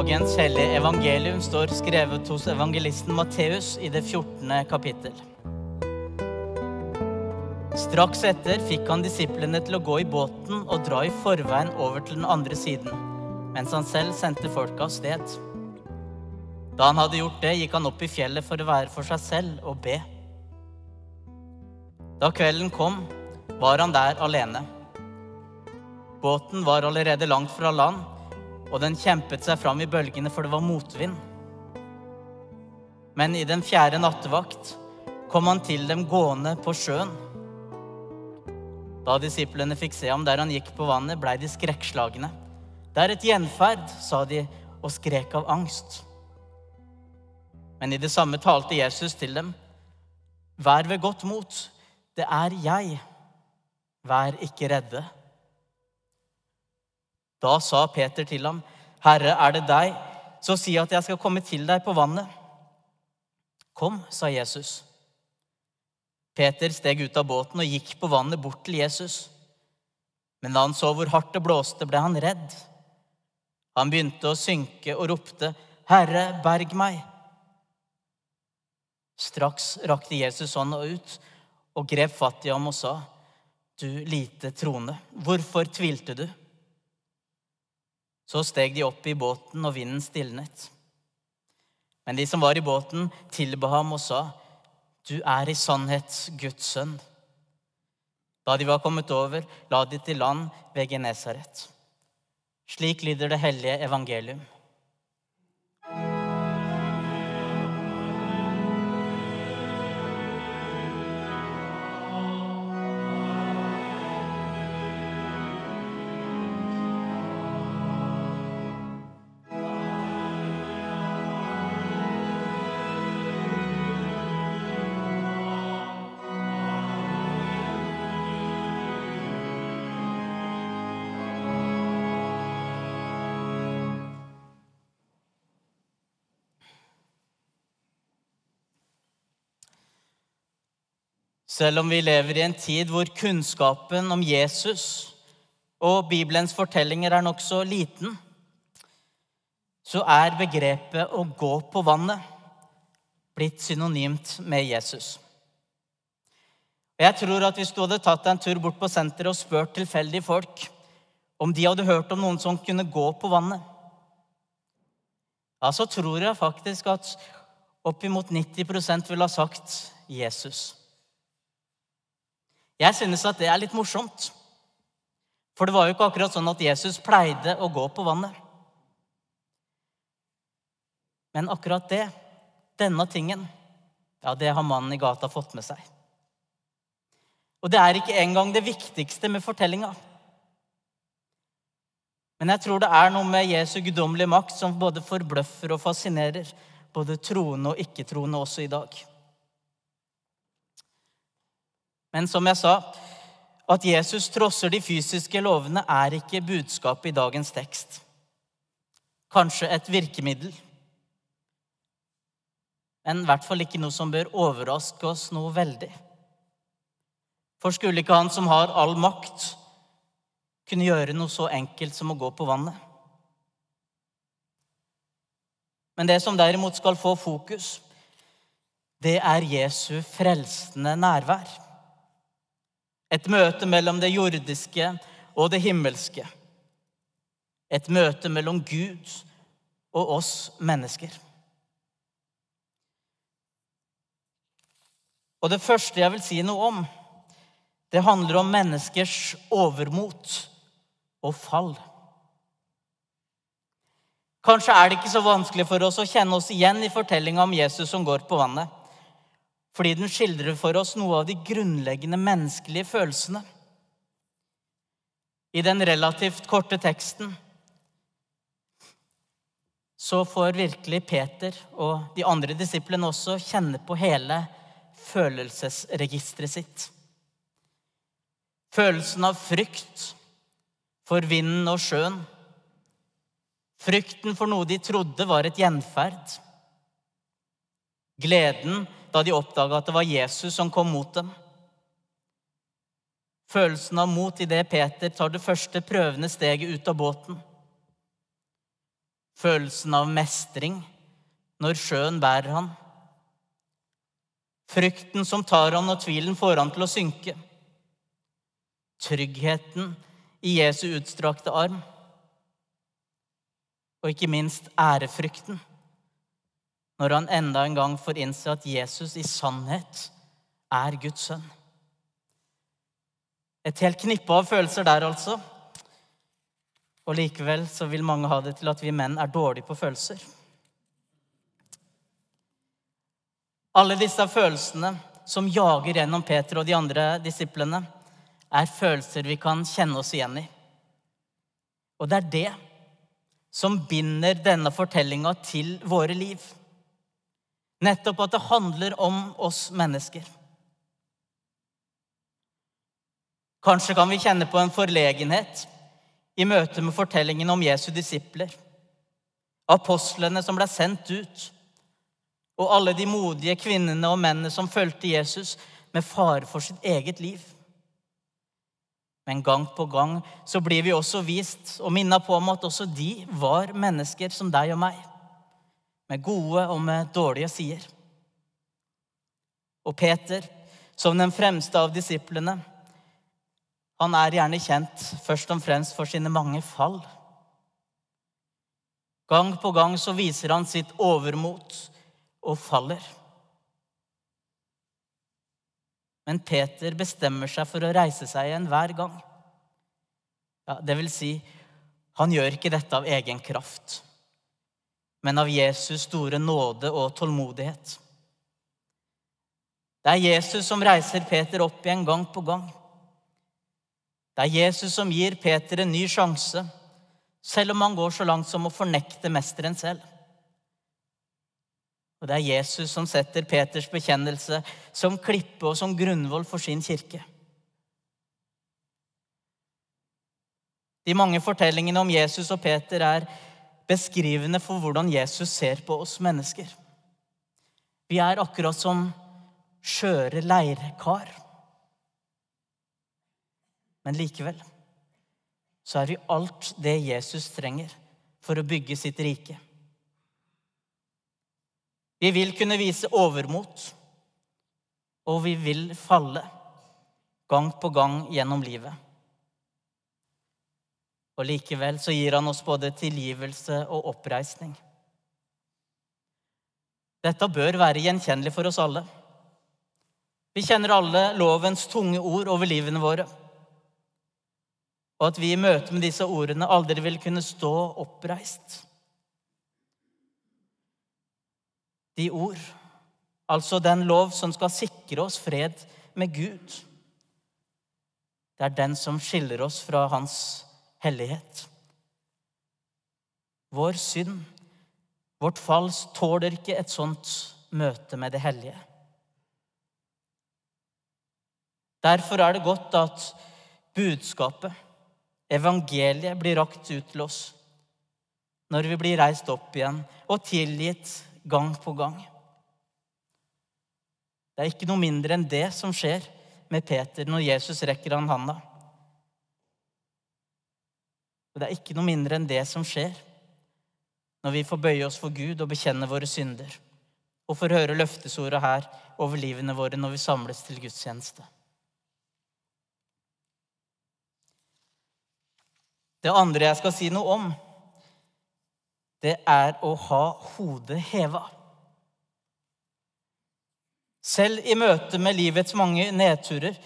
Dagens hellige evangelium står skrevet hos evangelisten Matteus i det 14. kapittel. Straks etter fikk han disiplene til å gå i båten og dra i forveien over til den andre siden, mens han selv sendte folka av sted. Da han hadde gjort det, gikk han opp i fjellet for å være for seg selv og be. Da kvelden kom, var han der alene. Båten var allerede langt fra land, og den kjempet seg fram i bølgene, for det var motvind. Men i den fjerde nattevakt kom han til dem gående på sjøen. Da disiplene fikk se ham der han gikk på vannet, blei de skrekkslagne. Det er et gjenferd, sa de og skrek av angst. Men i det samme talte Jesus til dem. Vær ved godt mot, det er jeg. Vær ikke redde. Da sa Peter til ham, Herre, er det deg, så si at jeg skal komme til deg på vannet. Kom, sa Jesus. Peter steg ut av båten og gikk på vannet bort til Jesus. Men da han så hvor hardt det blåste, ble han redd. Han begynte å synke og ropte, Herre, berg meg. Straks rakte Jesus hånda ut og grep fatt i ham og sa, Du lite troende, hvorfor tvilte du? Så steg de opp i båten, og vinden stilnet. Men de som var i båten, tilba ham og sa, Du er i sannhet Guds sønn. Da de var kommet over, la de til land ved Genesaret. Slik lyder det hellige evangelium. Selv om vi lever i en tid hvor kunnskapen om Jesus og Bibelens fortellinger er nokså liten, så er begrepet 'å gå på vannet' blitt synonymt med Jesus. Jeg tror at Hvis du hadde tatt en tur bort på senteret og spurt tilfeldige folk om de hadde hørt om noen som kunne gå på vannet, ja, så tror jeg faktisk at oppimot 90% ville ha sagt Jesus. Jeg synes at det er litt morsomt. For det var jo ikke akkurat sånn at Jesus pleide å gå på vannet. Men akkurat det, denne tingen, ja, det har mannen i gata fått med seg. Og det er ikke engang det viktigste med fortellinga. Men jeg tror det er noe med Jesu guddommelige makt som både forbløffer og fascinerer både troende og ikke-troende også i dag. Men som jeg sa, at Jesus trosser de fysiske lovene, er ikke budskapet i dagens tekst. Kanskje et virkemiddel, men i hvert fall ikke noe som bør overraske oss noe veldig. For skulle ikke han som har all makt, kunne gjøre noe så enkelt som å gå på vannet? Men det som derimot skal få fokus, det er Jesu frelsende nærvær. Et møte mellom det jordiske og det himmelske. Et møte mellom Gud og oss mennesker. Og det første jeg vil si noe om, det handler om menneskers overmot og fall. Kanskje er det ikke så vanskelig for oss å kjenne oss igjen i fortellinga om Jesus som går på vannet fordi den skildrer for oss noe av de grunnleggende menneskelige følelsene. I den relativt korte teksten så får virkelig Peter og de andre disiplene også kjenne på hele følelsesregisteret sitt. Følelsen av frykt for vinden og sjøen. Frykten for noe de trodde var et gjenferd. Gleden da de oppdaga at det var Jesus som kom mot dem. Følelsen av mot idet Peter tar det første prøvende steget ut av båten. følelsen av mestring når sjøen bærer han. Frykten som tar han og tvilen får han til å synke. Tryggheten i Jesu utstrakte arm. Og ikke minst ærefrykten når han enda en gang får innse at Jesus i sannhet er Guds sønn. Et helt knippe av følelser der, altså. Og likevel så vil mange ha det til at vi menn er dårlige på følelser. Alle disse følelsene som jager gjennom Peter og de andre disiplene, er følelser vi kan kjenne oss igjen i. Og det er det som binder denne fortellinga til våre liv. Nettopp at det handler om oss mennesker. Kanskje kan vi kjenne på en forlegenhet i møte med fortellingen om Jesu disipler. Apostlene som ble sendt ut, og alle de modige kvinnene og mennene som fulgte Jesus med fare for sitt eget liv. Men gang på gang så blir vi også vist og minna på om at også de var mennesker som deg og meg. Med gode og med dårlige sider. Og Peter, som den fremste av disiplene, han er gjerne kjent først og fremst for sine mange fall. Gang på gang så viser han sitt overmot og faller. Men Peter bestemmer seg for å reise seg igjen hver gang. Ja, det vil si, han gjør ikke dette av egen kraft, men av Jesus store nåde og tålmodighet. Det er Jesus som reiser Peter opp igjen gang på gang. Det er Jesus som gir Peter en ny sjanse, selv om han går så langt som å fornekte mesteren selv. Og det er Jesus som setter Peters bekjennelse som klippe og som grunnvoll for sin kirke. De mange fortellingene om Jesus og Peter er beskrivende for hvordan Jesus ser på oss mennesker. Vi er akkurat som skjøre leirkar. Men likevel så er vi alt det Jesus trenger for å bygge sitt rike. Vi vil kunne vise overmot, og vi vil falle gang på gang gjennom livet. Og likevel så gir han oss både tilgivelse og oppreisning. Dette bør være gjenkjennelig for oss alle. Vi kjenner alle lovens tunge ord over livene våre og at vi i møte med disse ordene aldri vil kunne stå oppreist. De ord, altså den lov som skal sikre oss fred med Gud, det er den som skiller oss fra Hans hellighet. Vår synd, vårt fall, tåler ikke et sånt møte med det hellige. Derfor er det godt at budskapet Evangeliet blir rakt ut til oss når vi blir reist opp igjen og tilgitt gang på gang. Det er ikke noe mindre enn det som skjer med Peter når Jesus rekker han handa. Og det er ikke noe mindre enn det som skjer når vi får bøye oss for Gud og bekjenne våre synder, og får høre løftesordet her over livene våre når vi samles til gudstjeneste. Det andre jeg skal si noe om, det er å ha hodet heva. Selv i møte med livets mange nedturer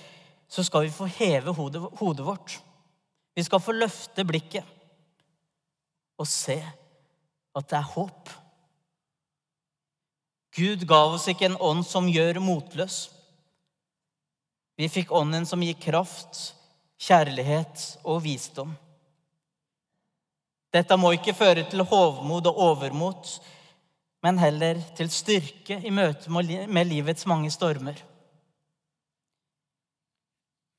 så skal vi få heve hodet, hodet vårt. Vi skal få løfte blikket og se at det er håp. Gud ga oss ikke en ånd som gjør motløs. Vi fikk ånden som gir kraft, kjærlighet og visdom. Dette må ikke føre til hovmod og overmot, men heller til styrke i møte med livets mange stormer.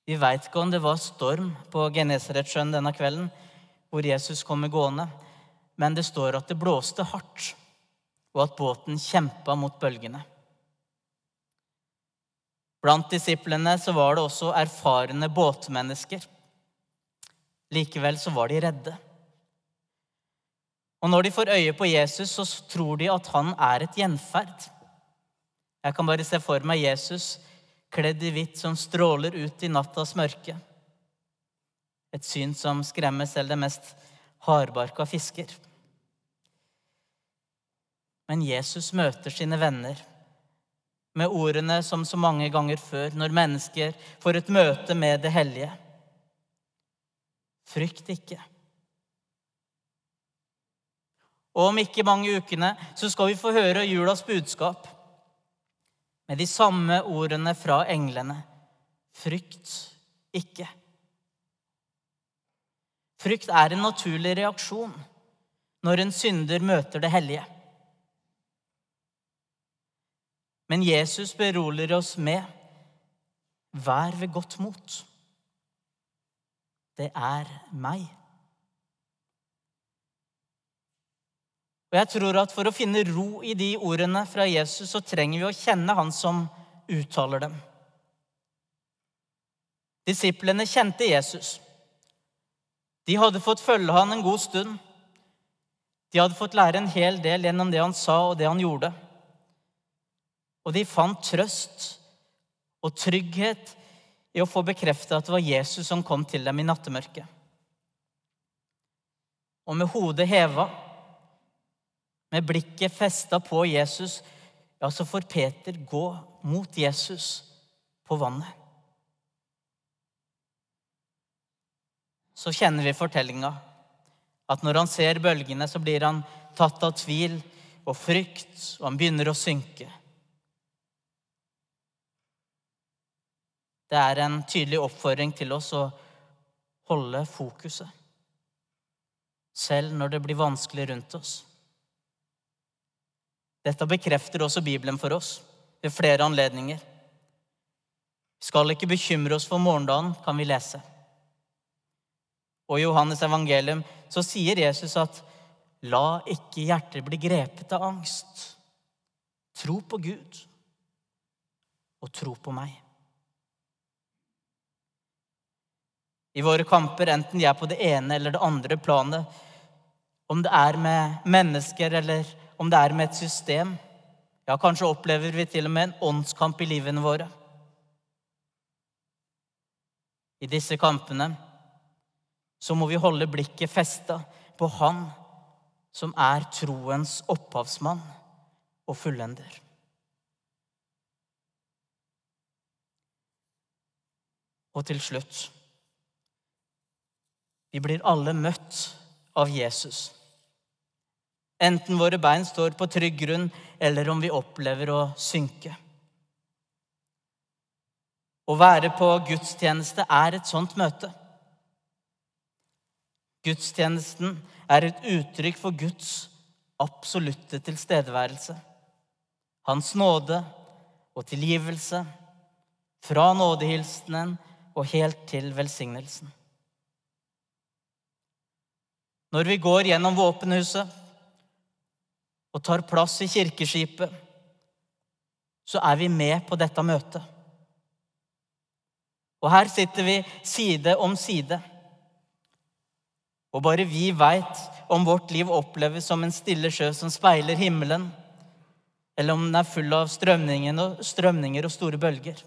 Vi veit ikke om det var storm på Genesaretsjøen denne kvelden, hvor Jesus kommer gående, men det står at det blåste hardt, og at båten kjempa mot bølgene. Blant disiplene så var det også erfarne båtmennesker. Likevel så var de redde. Og når de får øye på Jesus, så tror de at han er et gjenferd. Jeg kan bare se for meg Jesus kledd i hvitt som stråler ut i nattas mørke. Et syn som skremmer selv det mest hardbarka fisker. Men Jesus møter sine venner med ordene som så mange ganger før, når mennesker får et møte med det hellige. Frykt ikke. Og om ikke mange ukene så skal vi få høre julas budskap med de samme ordene fra englene. Frykt ikke. Frykt er en naturlig reaksjon når en synder møter det hellige. Men Jesus beroliger oss med vær ved godt mot. Det er meg. Og jeg tror at For å finne ro i de ordene fra Jesus, så trenger vi å kjenne han som uttaler dem. Disiplene kjente Jesus. De hadde fått følge han en god stund. De hadde fått lære en hel del gjennom det han sa og det han gjorde. Og de fant trøst og trygghet i å få bekreftet at det var Jesus som kom til dem i nattemørket. Og med hodet heva, med blikket festa på Jesus, ja, så får Peter gå mot Jesus på vannet. Så kjenner vi fortellinga. At når han ser bølgene, så blir han tatt av tvil og frykt, og han begynner å synke. Det er en tydelig oppfordring til oss å holde fokuset, selv når det blir vanskelig rundt oss. Dette bekrefter også Bibelen for oss ved flere anledninger. Skal ikke bekymre oss for morgendagen, kan vi lese. Og i Johannes evangelium så sier Jesus at la ikke hjertet bli grepet av angst. Tro på Gud og tro på meg. i våre kamper, enten de er på det ene eller det andre planet. Om det er med mennesker, eller om det er med et system. Ja, kanskje opplever vi til og med en åndskamp i livene våre. I disse kampene så må vi holde blikket festa på Han som er troens opphavsmann og fullender. Og til slutt vi blir alle møtt av Jesus. Enten våre bein står på trygg grunn, eller om vi opplever å synke. Å være på gudstjeneste er et sånt møte. Gudstjenesten er et uttrykk for Guds absolutte tilstedeværelse. Hans nåde og tilgivelse fra nådehilsenen og helt til velsignelsen. Når vi går gjennom våpenhuset og tar plass i kirkeskipet, så er vi med på dette møtet. Og her sitter vi side om side. Og bare vi veit om vårt liv oppleves som en stille sjø som speiler himmelen, eller om den er full av strømninger og store bølger.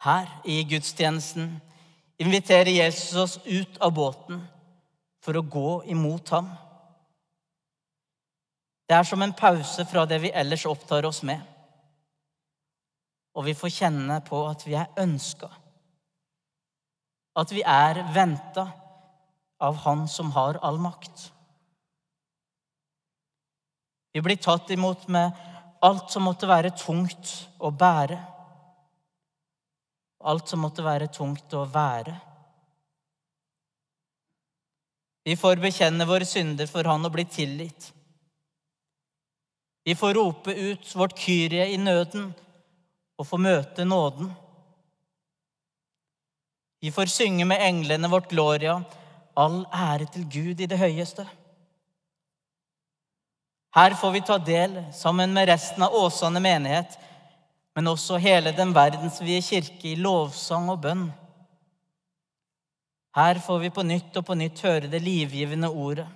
Her i gudstjenesten inviterer Jesus oss ut av båten for å gå imot ham. Det er som en pause fra det vi ellers opptar oss med. Og vi får kjenne på at vi er ønska. At vi er venta av Han som har all makt. Vi blir tatt imot med alt som måtte være tungt å bære alt som måtte være tungt å være. Vi får bekjenne våre synder for Han og bli tilgitt. Vi får rope ut vårt Kyrie i nøden og få møte nåden. Vi får synge med englene vårt Gloria, all ære til Gud i det høyeste. Her får vi ta del, sammen med resten av Åsane menighet, men også hele den verdensvide kirke i lovsang og bønn. Her får vi på nytt og på nytt høre det livgivende ordet.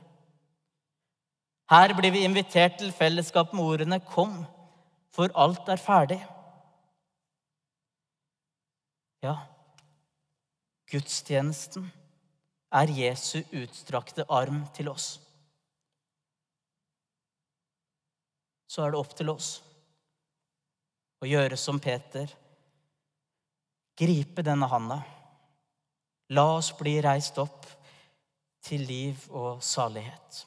Her blir vi invitert til fellesskap med ordene 'Kom, for alt er ferdig'. Ja, gudstjenesten er Jesu utstrakte arm til oss. Så er det opp til oss å gjøre som Peter. Gripe denne handa. La oss bli reist opp til liv og salighet.